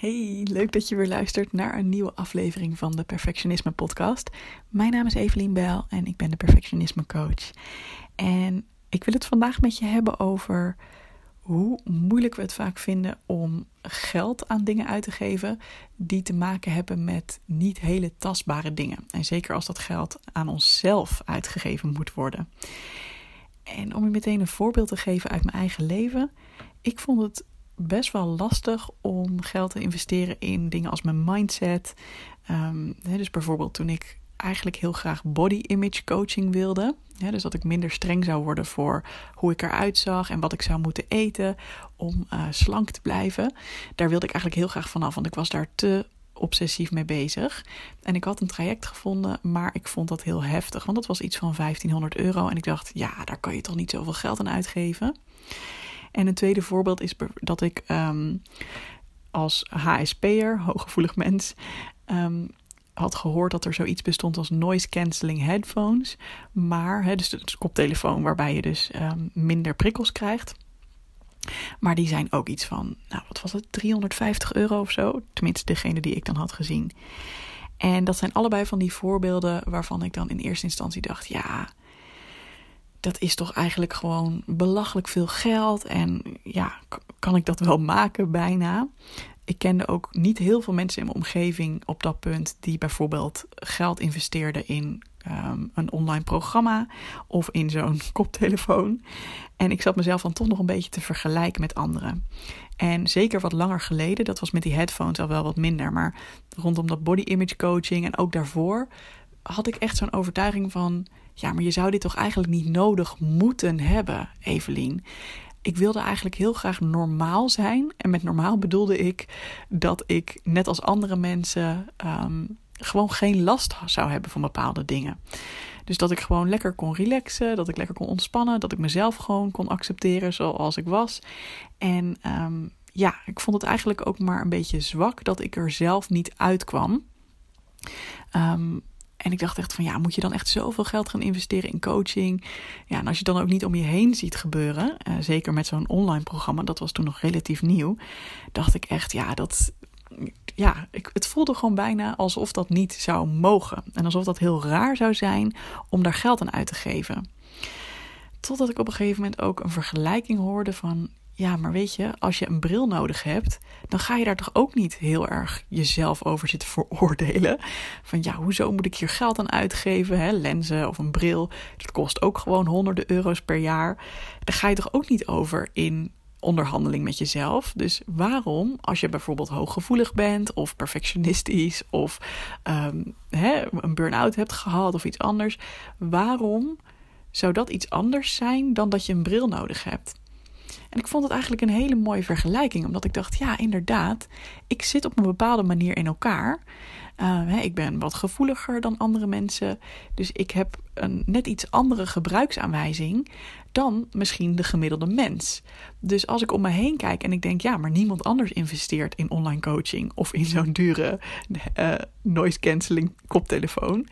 Hey, leuk dat je weer luistert naar een nieuwe aflevering van de Perfectionisme Podcast. Mijn naam is Evelien Bel en ik ben de Perfectionisme Coach. En ik wil het vandaag met je hebben over hoe moeilijk we het vaak vinden om geld aan dingen uit te geven die te maken hebben met niet hele tastbare dingen. En zeker als dat geld aan onszelf uitgegeven moet worden. En om je meteen een voorbeeld te geven uit mijn eigen leven. Ik vond het best wel lastig om geld te investeren in dingen als mijn mindset. Um, dus bijvoorbeeld toen ik eigenlijk heel graag body image coaching wilde. dus dat ik minder streng zou worden voor hoe ik eruit zag en wat ik zou moeten eten om uh, slank te blijven. Daar wilde ik eigenlijk heel graag vanaf, want ik was daar te obsessief mee bezig. En ik had een traject gevonden, maar ik vond dat heel heftig, want dat was iets van 1500 euro. En ik dacht, ja, daar kan je toch niet zoveel geld aan uitgeven. En een tweede voorbeeld is dat ik um, als HSP'er, hooggevoelig mens, um, had gehoord dat er zoiets bestond als noise cancelling headphones. Maar, he, dus de koptelefoon waarbij je dus um, minder prikkels krijgt. Maar die zijn ook iets van, nou wat was het, 350 euro of zo. Tenminste, degene die ik dan had gezien. En dat zijn allebei van die voorbeelden waarvan ik dan in eerste instantie dacht: ja, dat is toch eigenlijk gewoon belachelijk veel geld. En ja, kan ik dat wel maken bijna? Ik kende ook niet heel veel mensen in mijn omgeving op dat punt die bijvoorbeeld geld investeerden in um, een online programma of in zo'n koptelefoon. En ik zat mezelf dan toch nog een beetje te vergelijken met anderen. En zeker wat langer geleden, dat was met die headphones al wel wat minder, maar rondom dat body image coaching en ook daarvoor had ik echt zo'n overtuiging van ja, maar je zou dit toch eigenlijk niet nodig moeten hebben, Evelien. Ik wilde eigenlijk heel graag normaal zijn. En met normaal bedoelde ik dat ik, net als andere mensen, um, gewoon geen last zou hebben van bepaalde dingen. Dus dat ik gewoon lekker kon relaxen, dat ik lekker kon ontspannen, dat ik mezelf gewoon kon accepteren zoals ik was. En um, ja, ik vond het eigenlijk ook maar een beetje zwak dat ik er zelf niet uitkwam. Um, en ik dacht echt van ja, moet je dan echt zoveel geld gaan investeren in coaching? Ja, en als je dan ook niet om je heen ziet gebeuren, uh, zeker met zo'n online programma, dat was toen nog relatief nieuw, dacht ik echt ja, dat. Ja, ik, het voelde gewoon bijna alsof dat niet zou mogen. En alsof dat heel raar zou zijn om daar geld aan uit te geven. Totdat ik op een gegeven moment ook een vergelijking hoorde van ja, maar weet je, als je een bril nodig hebt, dan ga je daar toch ook niet heel erg jezelf over zitten veroordelen. Van ja, hoezo moet ik hier geld aan uitgeven? Hè? Lenzen of een bril, dat kost ook gewoon honderden euro's per jaar. Daar ga je toch ook niet over in onderhandeling met jezelf. Dus waarom, als je bijvoorbeeld hooggevoelig bent of perfectionistisch of um, hè, een burn-out hebt gehad of iets anders, waarom zou dat iets anders zijn dan dat je een bril nodig hebt? En ik vond het eigenlijk een hele mooie vergelijking, omdat ik dacht, ja, inderdaad, ik zit op een bepaalde manier in elkaar. Uh, ik ben wat gevoeliger dan andere mensen, dus ik heb een net iets andere gebruiksaanwijzing dan misschien de gemiddelde mens. Dus als ik om me heen kijk en ik denk, ja, maar niemand anders investeert in online coaching of in zo'n dure uh, noise cancelling koptelefoon,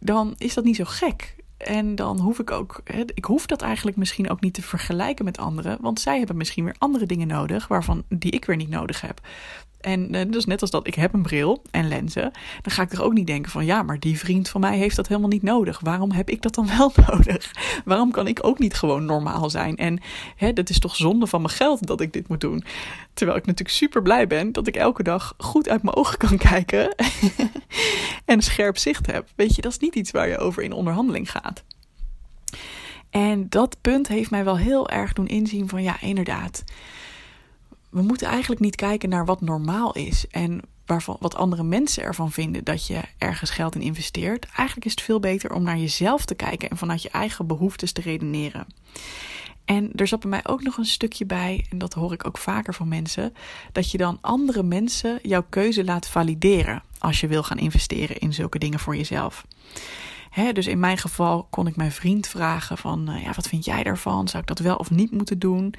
dan is dat niet zo gek. En dan hoef ik ook, ik hoef dat eigenlijk misschien ook niet te vergelijken met anderen, want zij hebben misschien weer andere dingen nodig waarvan die ik weer niet nodig heb. En uh, dus net als dat ik heb een bril en lenzen, dan ga ik er ook niet denken van ja, maar die vriend van mij heeft dat helemaal niet nodig. Waarom heb ik dat dan wel nodig? Waarom kan ik ook niet gewoon normaal zijn? En hè, dat is toch zonde van mijn geld dat ik dit moet doen. Terwijl ik natuurlijk super blij ben dat ik elke dag goed uit mijn ogen kan kijken en scherp zicht heb. Weet je, dat is niet iets waar je over in onderhandeling gaat. En dat punt heeft mij wel heel erg doen inzien van ja, inderdaad we moeten eigenlijk niet kijken naar wat normaal is en wat andere mensen ervan vinden dat je ergens geld in investeert. Eigenlijk is het veel beter om naar jezelf te kijken en vanuit je eigen behoeftes te redeneren. En er zat bij mij ook nog een stukje bij, en dat hoor ik ook vaker van mensen, dat je dan andere mensen jouw keuze laat valideren als je wil gaan investeren in zulke dingen voor jezelf. Dus in mijn geval kon ik mijn vriend vragen van, uh, ja, wat vind jij daarvan? Zou ik dat wel of niet moeten doen?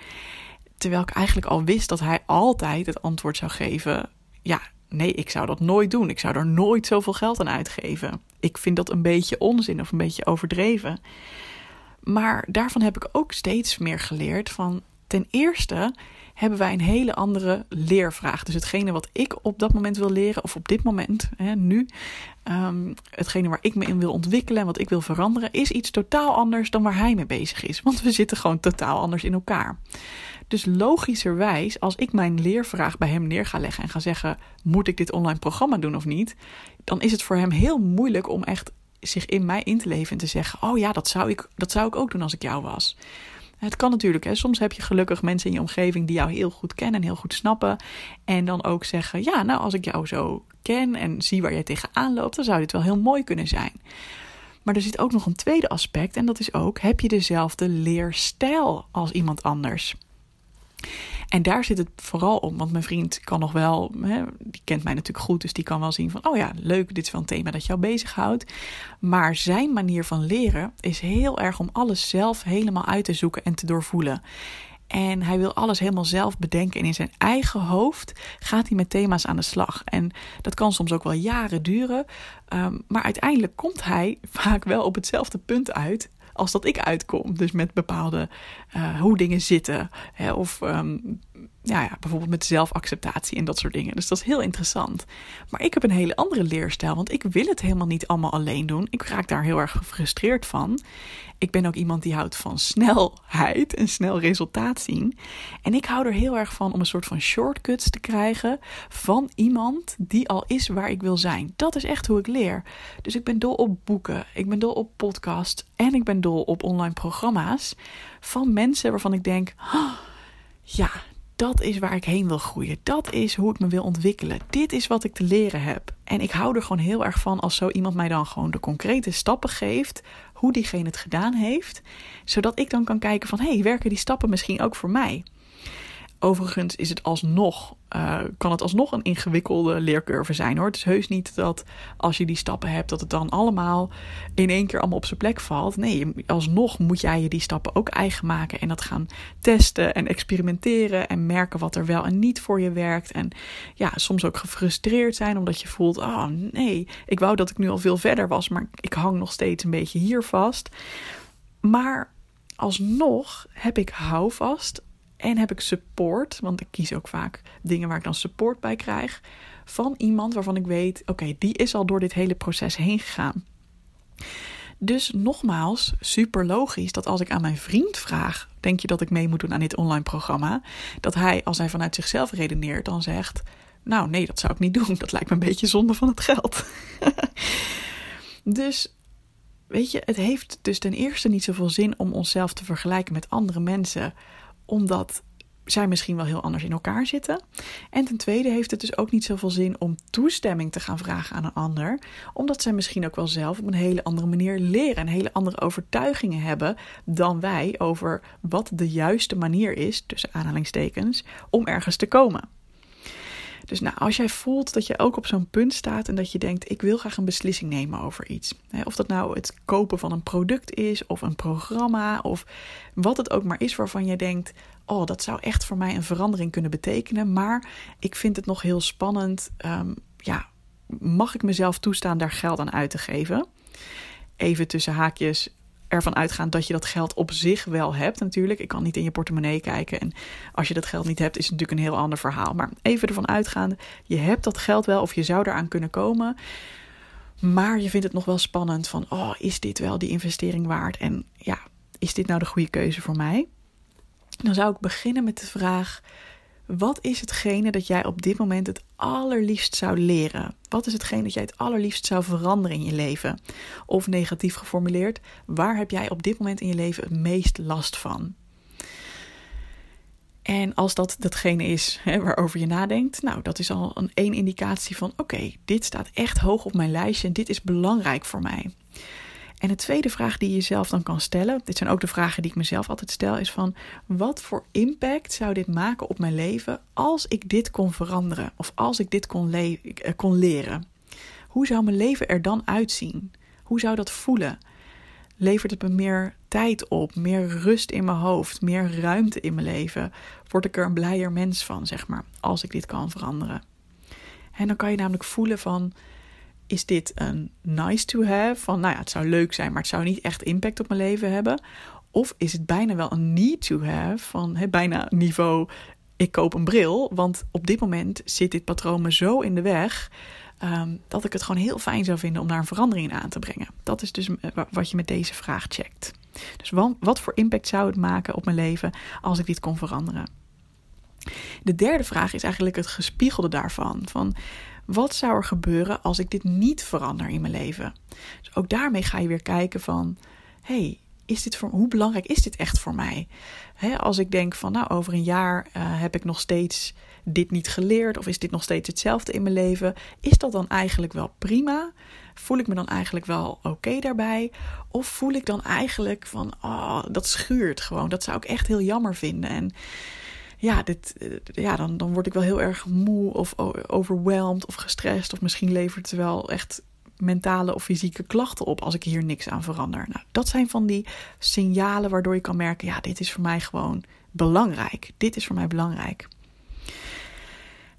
Terwijl ik eigenlijk al wist dat hij altijd het antwoord zou geven, ja, nee, ik zou dat nooit doen. Ik zou er nooit zoveel geld aan uitgeven. Ik vind dat een beetje onzin of een beetje overdreven. Maar daarvan heb ik ook steeds meer geleerd van ten eerste hebben wij een hele andere leervraag. Dus hetgene wat ik op dat moment wil leren, of op dit moment, hè, nu, um, hetgene waar ik me in wil ontwikkelen en wat ik wil veranderen, is iets totaal anders dan waar hij mee bezig is. Want we zitten gewoon totaal anders in elkaar. Dus logischerwijs, als ik mijn leervraag bij hem neer ga leggen en ga zeggen: moet ik dit online programma doen of niet? Dan is het voor hem heel moeilijk om echt zich in mij in te leven en te zeggen: oh ja, dat zou ik, dat zou ik ook doen als ik jou was. Het kan natuurlijk. Hè. Soms heb je gelukkig mensen in je omgeving die jou heel goed kennen en heel goed snappen. En dan ook zeggen: Ja, nou, als ik jou zo ken en zie waar jij tegenaan loopt, dan zou dit wel heel mooi kunnen zijn. Maar er zit ook nog een tweede aspect. En dat is ook: heb je dezelfde leerstijl als iemand anders? En daar zit het vooral om, want mijn vriend kan nog wel, hè, die kent mij natuurlijk goed, dus die kan wel zien van, oh ja, leuk, dit is wel een thema dat jou bezighoudt. Maar zijn manier van leren is heel erg om alles zelf helemaal uit te zoeken en te doorvoelen. En hij wil alles helemaal zelf bedenken. En in zijn eigen hoofd gaat hij met thema's aan de slag. En dat kan soms ook wel jaren duren. Um, maar uiteindelijk komt hij vaak wel op hetzelfde punt uit als dat ik uitkom. Dus met bepaalde uh, hoe dingen zitten. Hè, of um, ja, ja, bijvoorbeeld met zelfacceptatie en dat soort dingen. Dus dat is heel interessant. Maar ik heb een hele andere leerstijl, want ik wil het helemaal niet allemaal alleen doen. Ik raak daar heel erg gefrustreerd van. Ik ben ook iemand die houdt van snelheid en snel resultaat zien. En ik hou er heel erg van om een soort van shortcuts te krijgen van iemand die al is waar ik wil zijn. Dat is echt hoe ik leer. Dus ik ben dol op boeken, ik ben dol op podcasts en ik ben dol op online programma's van mensen waarvan ik denk. Ja, dat is waar ik heen wil groeien. Dat is hoe ik me wil ontwikkelen. Dit is wat ik te leren heb. En ik hou er gewoon heel erg van als zo iemand mij dan gewoon de concrete stappen geeft. Hoe diegene het gedaan heeft. Zodat ik dan kan kijken van hé, hey, werken die stappen misschien ook voor mij? Overigens is het alsnog, uh, kan het alsnog een ingewikkelde leercurve zijn hoor. Het is heus niet dat als je die stappen hebt, dat het dan allemaal in één keer allemaal op zijn plek valt. Nee, alsnog moet jij je die stappen ook eigen maken en dat gaan testen en experimenteren en merken wat er wel en niet voor je werkt. En ja, soms ook gefrustreerd zijn omdat je voelt, oh nee, ik wou dat ik nu al veel verder was, maar ik hang nog steeds een beetje hier vast. Maar alsnog heb ik houvast en heb ik support, want ik kies ook vaak dingen waar ik dan support bij krijg, van iemand waarvan ik weet: oké, die is al door dit hele proces heen gegaan. Dus nogmaals, super logisch dat als ik aan mijn vriend vraag: denk je dat ik mee moet doen aan dit online programma? Dat hij, als hij vanuit zichzelf redeneert, dan zegt: Nou, nee, dat zou ik niet doen. Dat lijkt me een beetje zonde van het geld. dus weet je, het heeft dus ten eerste niet zoveel zin om onszelf te vergelijken met andere mensen omdat zij misschien wel heel anders in elkaar zitten. En ten tweede heeft het dus ook niet zoveel zin om toestemming te gaan vragen aan een ander, omdat zij misschien ook wel zelf op een hele andere manier leren en hele andere overtuigingen hebben dan wij over wat de juiste manier is, tussen aanhalingstekens, om ergens te komen. Dus nou, als jij voelt dat je ook op zo'n punt staat en dat je denkt: ik wil graag een beslissing nemen over iets. Of dat nou het kopen van een product is, of een programma, of wat het ook maar is waarvan je denkt: oh, dat zou echt voor mij een verandering kunnen betekenen. Maar ik vind het nog heel spannend. Um, ja, mag ik mezelf toestaan daar geld aan uit te geven? Even tussen haakjes ervan uitgaan dat je dat geld op zich wel hebt natuurlijk. Ik kan niet in je portemonnee kijken. En als je dat geld niet hebt, is het natuurlijk een heel ander verhaal. Maar even ervan uitgaande, je hebt dat geld wel of je zou eraan kunnen komen. Maar je vindt het nog wel spannend van, oh, is dit wel die investering waard? En ja, is dit nou de goede keuze voor mij? Dan zou ik beginnen met de vraag: wat is hetgene dat jij op dit moment het allerliefst zou leren? Wat is hetgene dat jij het allerliefst zou veranderen in je leven? Of negatief geformuleerd, waar heb jij op dit moment in je leven het meest last van? En als dat datgene is hè, waarover je nadenkt, nou, dat is al een één indicatie van: oké, dit staat echt hoog op mijn lijstje en dit is belangrijk voor mij. En de tweede vraag die je jezelf dan kan stellen, dit zijn ook de vragen die ik mezelf altijd stel, is van wat voor impact zou dit maken op mijn leven als ik dit kon veranderen of als ik dit kon, le kon leren? hoe zou mijn leven er dan uitzien? Hoe zou dat voelen? Levert het me meer tijd op, meer rust in mijn hoofd, meer ruimte in mijn leven? Word ik er een blijer mens van, zeg maar, als ik dit kan veranderen? En dan kan je namelijk voelen van, is dit een nice to have? Van, nou ja, het zou leuk zijn, maar het zou niet echt impact op mijn leven hebben. Of is het bijna wel een need to have? Van bijna niveau, ik koop een bril. Want op dit moment zit dit patroon me zo in de weg. Um, dat ik het gewoon heel fijn zou vinden om daar een verandering in aan te brengen. Dat is dus eh, wat je met deze vraag checkt. Dus wat voor impact zou het maken op mijn leven als ik dit kon veranderen? De derde vraag is eigenlijk het gespiegelde daarvan. Van wat zou er gebeuren als ik dit niet verander in mijn leven? Dus ook daarmee ga je weer kijken van... hey, is dit voor, hoe belangrijk is dit echt voor mij? als ik denk van, nou, over een jaar uh, heb ik nog steeds dit niet geleerd, of is dit nog steeds hetzelfde in mijn leven? Is dat dan eigenlijk wel prima? Voel ik me dan eigenlijk wel oké daarbij? Of voel ik dan eigenlijk van, oh, dat schuurt gewoon. Dat zou ik echt heel jammer vinden. En ja, dit, eh, ja dan, dan word ik wel heel erg moe of overweldigd of gestrest. Of misschien levert het wel echt mentale of fysieke klachten op als ik hier niks aan verander. Nou, dat zijn van die signalen waardoor je kan merken: ja, dit is voor mij gewoon belangrijk. Dit is voor mij belangrijk.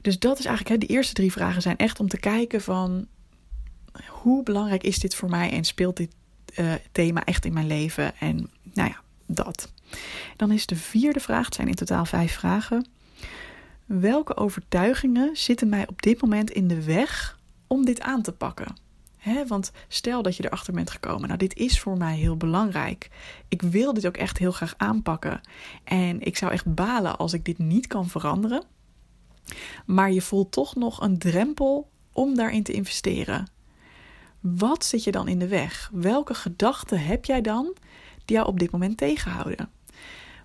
Dus dat is eigenlijk, hè, de eerste drie vragen zijn echt om te kijken van hoe belangrijk is dit voor mij en speelt dit uh, thema echt in mijn leven? En nou ja, dat. Dan is de vierde vraag, het zijn in totaal vijf vragen. Welke overtuigingen zitten mij op dit moment in de weg om dit aan te pakken? want stel dat je erachter bent gekomen, nou dit is voor mij heel belangrijk. Ik wil dit ook echt heel graag aanpakken. En ik zou echt balen als ik dit niet kan veranderen. Maar je voelt toch nog een drempel om daarin te investeren. Wat zit je dan in de weg? Welke gedachten heb jij dan die jou op dit moment tegenhouden?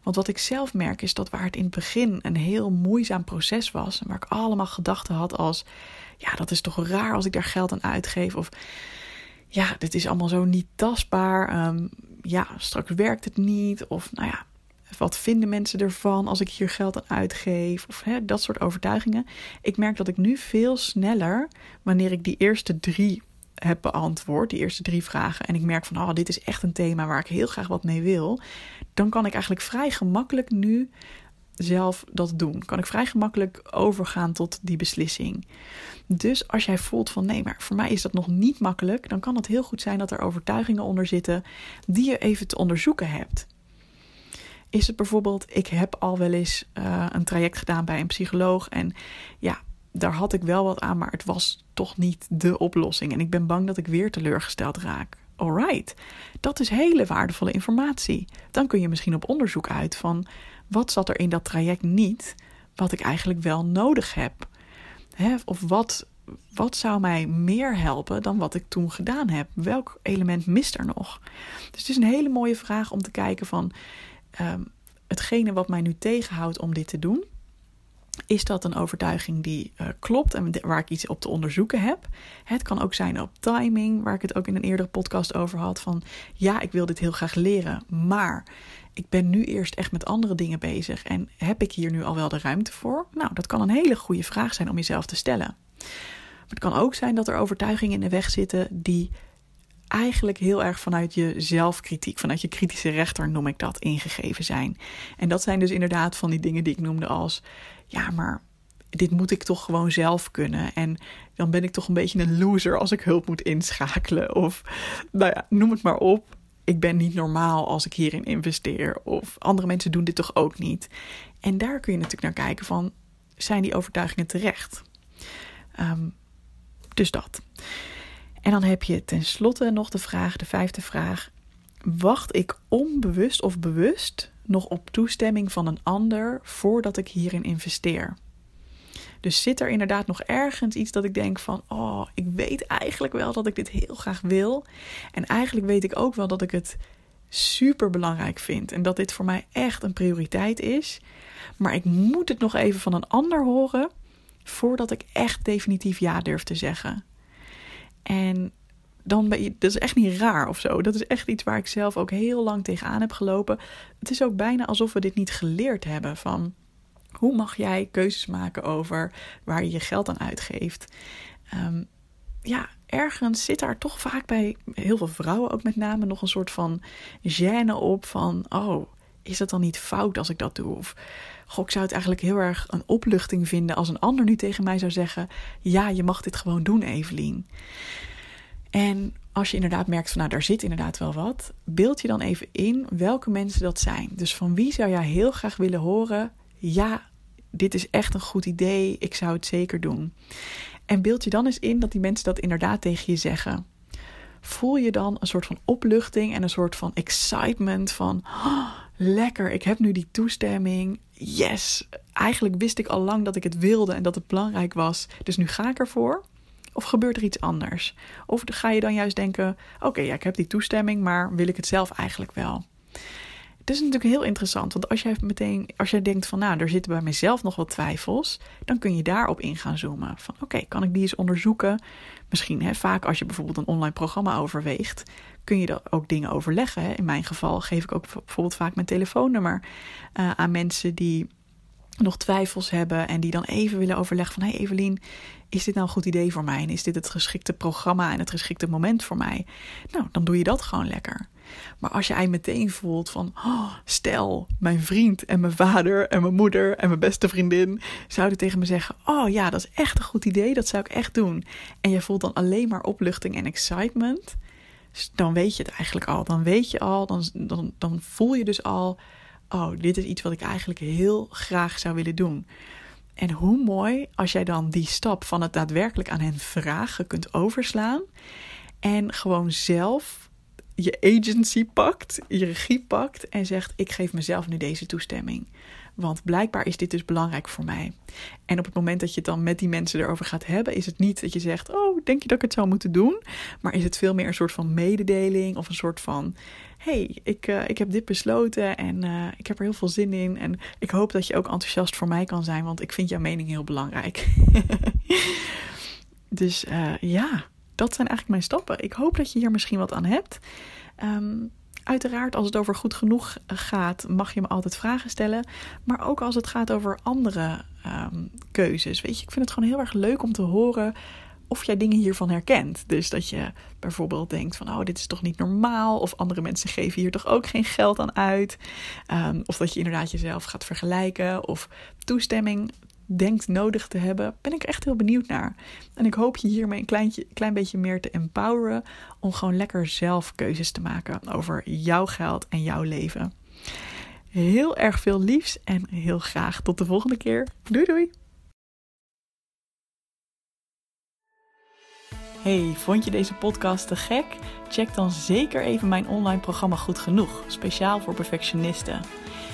Want wat ik zelf merk is dat waar het in het begin een heel moeizaam proces was, waar ik allemaal gedachten had als: ja, dat is toch raar als ik daar geld aan uitgeef, of ja, dit is allemaal zo niet tastbaar, ehm, ja, straks werkt het niet, of nou ja, wat vinden mensen ervan als ik hier geld aan uitgeef? Of dat soort overtuigingen. Ik merk dat ik nu veel sneller, wanneer ik die eerste drie heb beantwoord, die eerste drie vragen, en ik merk van, oh, dit is echt een thema waar ik heel graag wat mee wil, dan kan ik eigenlijk vrij gemakkelijk nu zelf dat doen. Kan ik vrij gemakkelijk overgaan tot die beslissing. Dus als jij voelt van nee, maar voor mij is dat nog niet makkelijk, dan kan het heel goed zijn dat er overtuigingen onder zitten die je even te onderzoeken hebt. Is het bijvoorbeeld, ik heb al wel eens uh, een traject gedaan bij een psycholoog en ja, daar had ik wel wat aan, maar het was toch niet de oplossing. En ik ben bang dat ik weer teleurgesteld raak. Alright, dat is hele waardevolle informatie. Dan kun je misschien op onderzoek uit van wat zat er in dat traject niet, wat ik eigenlijk wel nodig heb. Of wat, wat zou mij meer helpen dan wat ik toen gedaan heb? Welk element mist er nog? Dus het is een hele mooie vraag om te kijken van um, hetgene wat mij nu tegenhoudt om dit te doen is dat een overtuiging die uh, klopt en waar ik iets op te onderzoeken heb? Het kan ook zijn op timing, waar ik het ook in een eerdere podcast over had. Van ja, ik wil dit heel graag leren, maar ik ben nu eerst echt met andere dingen bezig. En heb ik hier nu al wel de ruimte voor? Nou, dat kan een hele goede vraag zijn om jezelf te stellen. Maar het kan ook zijn dat er overtuigingen in de weg zitten die eigenlijk heel erg vanuit je zelfkritiek, vanuit je kritische rechter noem ik dat, ingegeven zijn. En dat zijn dus inderdaad van die dingen die ik noemde als, ja, maar dit moet ik toch gewoon zelf kunnen. En dan ben ik toch een beetje een loser als ik hulp moet inschakelen. Of, nou ja, noem het maar op. Ik ben niet normaal als ik hierin investeer. Of andere mensen doen dit toch ook niet. En daar kun je natuurlijk naar kijken van, zijn die overtuigingen terecht? Um, dus dat. En dan heb je tenslotte nog de vraag, de vijfde vraag. Wacht ik onbewust of bewust nog op toestemming van een ander voordat ik hierin investeer? Dus zit er inderdaad nog ergens iets dat ik denk van, oh, ik weet eigenlijk wel dat ik dit heel graag wil. En eigenlijk weet ik ook wel dat ik het super belangrijk vind en dat dit voor mij echt een prioriteit is. Maar ik moet het nog even van een ander horen voordat ik echt definitief ja durf te zeggen. En dan ben je, dat is echt niet raar of zo. Dat is echt iets waar ik zelf ook heel lang tegenaan heb gelopen. Het is ook bijna alsof we dit niet geleerd hebben van hoe mag jij keuzes maken over waar je je geld aan uitgeeft. Ehm, ja, ergens zit daar toch vaak bij heel veel vrouwen ook met name nog een soort van gêne op van, oh, is dat dan niet fout als ik dat doe? Of, goh, ik zou het eigenlijk heel erg een opluchting vinden als een ander nu tegen mij zou zeggen, ja, je mag dit gewoon doen, Evelien. En als je inderdaad merkt van, nou, daar zit inderdaad wel wat, beeld je dan even in welke mensen dat zijn. Dus van wie zou jij heel graag willen horen, ja, dit is echt een goed idee, ik zou het zeker doen. En beeld je dan eens in dat die mensen dat inderdaad tegen je zeggen. Voel je dan een soort van opluchting en een soort van excitement van oh, lekker, ik heb nu die toestemming. Yes, eigenlijk wist ik al lang dat ik het wilde en dat het belangrijk was, dus nu ga ik ervoor. Of gebeurt er iets anders? Of ga je dan juist denken: oké, ja, ik heb die toestemming, maar wil ik het zelf eigenlijk wel? Het is natuurlijk heel interessant, want als jij meteen, als jij denkt van nou, er zitten bij mezelf nog wat twijfels, dan kun je daarop in gaan zoomen. Van oké, kan ik die eens onderzoeken? Misschien, hè, vaak als je bijvoorbeeld een online programma overweegt, kun je er ook dingen overleggen. Hè. In mijn geval geef ik ook bijvoorbeeld vaak mijn telefoonnummer uh, aan mensen die nog twijfels hebben en die dan even willen overleggen van... hey Evelien, is dit nou een goed idee voor mij? En is dit het geschikte programma en het geschikte moment voor mij? Nou, dan doe je dat gewoon lekker. Maar als eigenlijk meteen voelt van... Oh, stel, mijn vriend en mijn vader en mijn moeder en mijn beste vriendin... zouden tegen me zeggen... oh ja, dat is echt een goed idee, dat zou ik echt doen. En je voelt dan alleen maar opluchting en excitement... dan weet je het eigenlijk al. Dan weet je al, dan, dan, dan voel je dus al oh, dit is iets wat ik eigenlijk heel graag zou willen doen. En hoe mooi als jij dan die stap van het daadwerkelijk aan hen vragen kunt overslaan en gewoon zelf je agency pakt, je regie pakt en zegt: Ik geef mezelf nu deze toestemming. Want blijkbaar is dit dus belangrijk voor mij. En op het moment dat je het dan met die mensen erover gaat hebben, is het niet dat je zegt: Oh, denk je dat ik het zou moeten doen? Maar is het veel meer een soort van mededeling of een soort van: hey, ik, uh, ik heb dit besloten en uh, ik heb er heel veel zin in. En ik hoop dat je ook enthousiast voor mij kan zijn, want ik vind jouw mening heel belangrijk. dus uh, ja, dat zijn eigenlijk mijn stappen. Ik hoop dat je hier misschien wat aan hebt. Um, Uiteraard, als het over goed genoeg gaat, mag je me altijd vragen stellen. Maar ook als het gaat over andere um, keuzes. Weet je, ik vind het gewoon heel erg leuk om te horen of jij dingen hiervan herkent. Dus dat je bijvoorbeeld denkt van, oh, dit is toch niet normaal. Of andere mensen geven hier toch ook geen geld aan uit. Um, of dat je inderdaad jezelf gaat vergelijken. Of toestemming denkt nodig te hebben, ben ik echt heel benieuwd naar. En ik hoop je hiermee een kleintje, klein beetje meer te empoweren om gewoon lekker zelf keuzes te maken over jouw geld en jouw leven. Heel erg veel liefs en heel graag tot de volgende keer. Doei doei! Hey, vond je deze podcast te gek? Check dan zeker even mijn online programma Goed Genoeg, speciaal voor perfectionisten.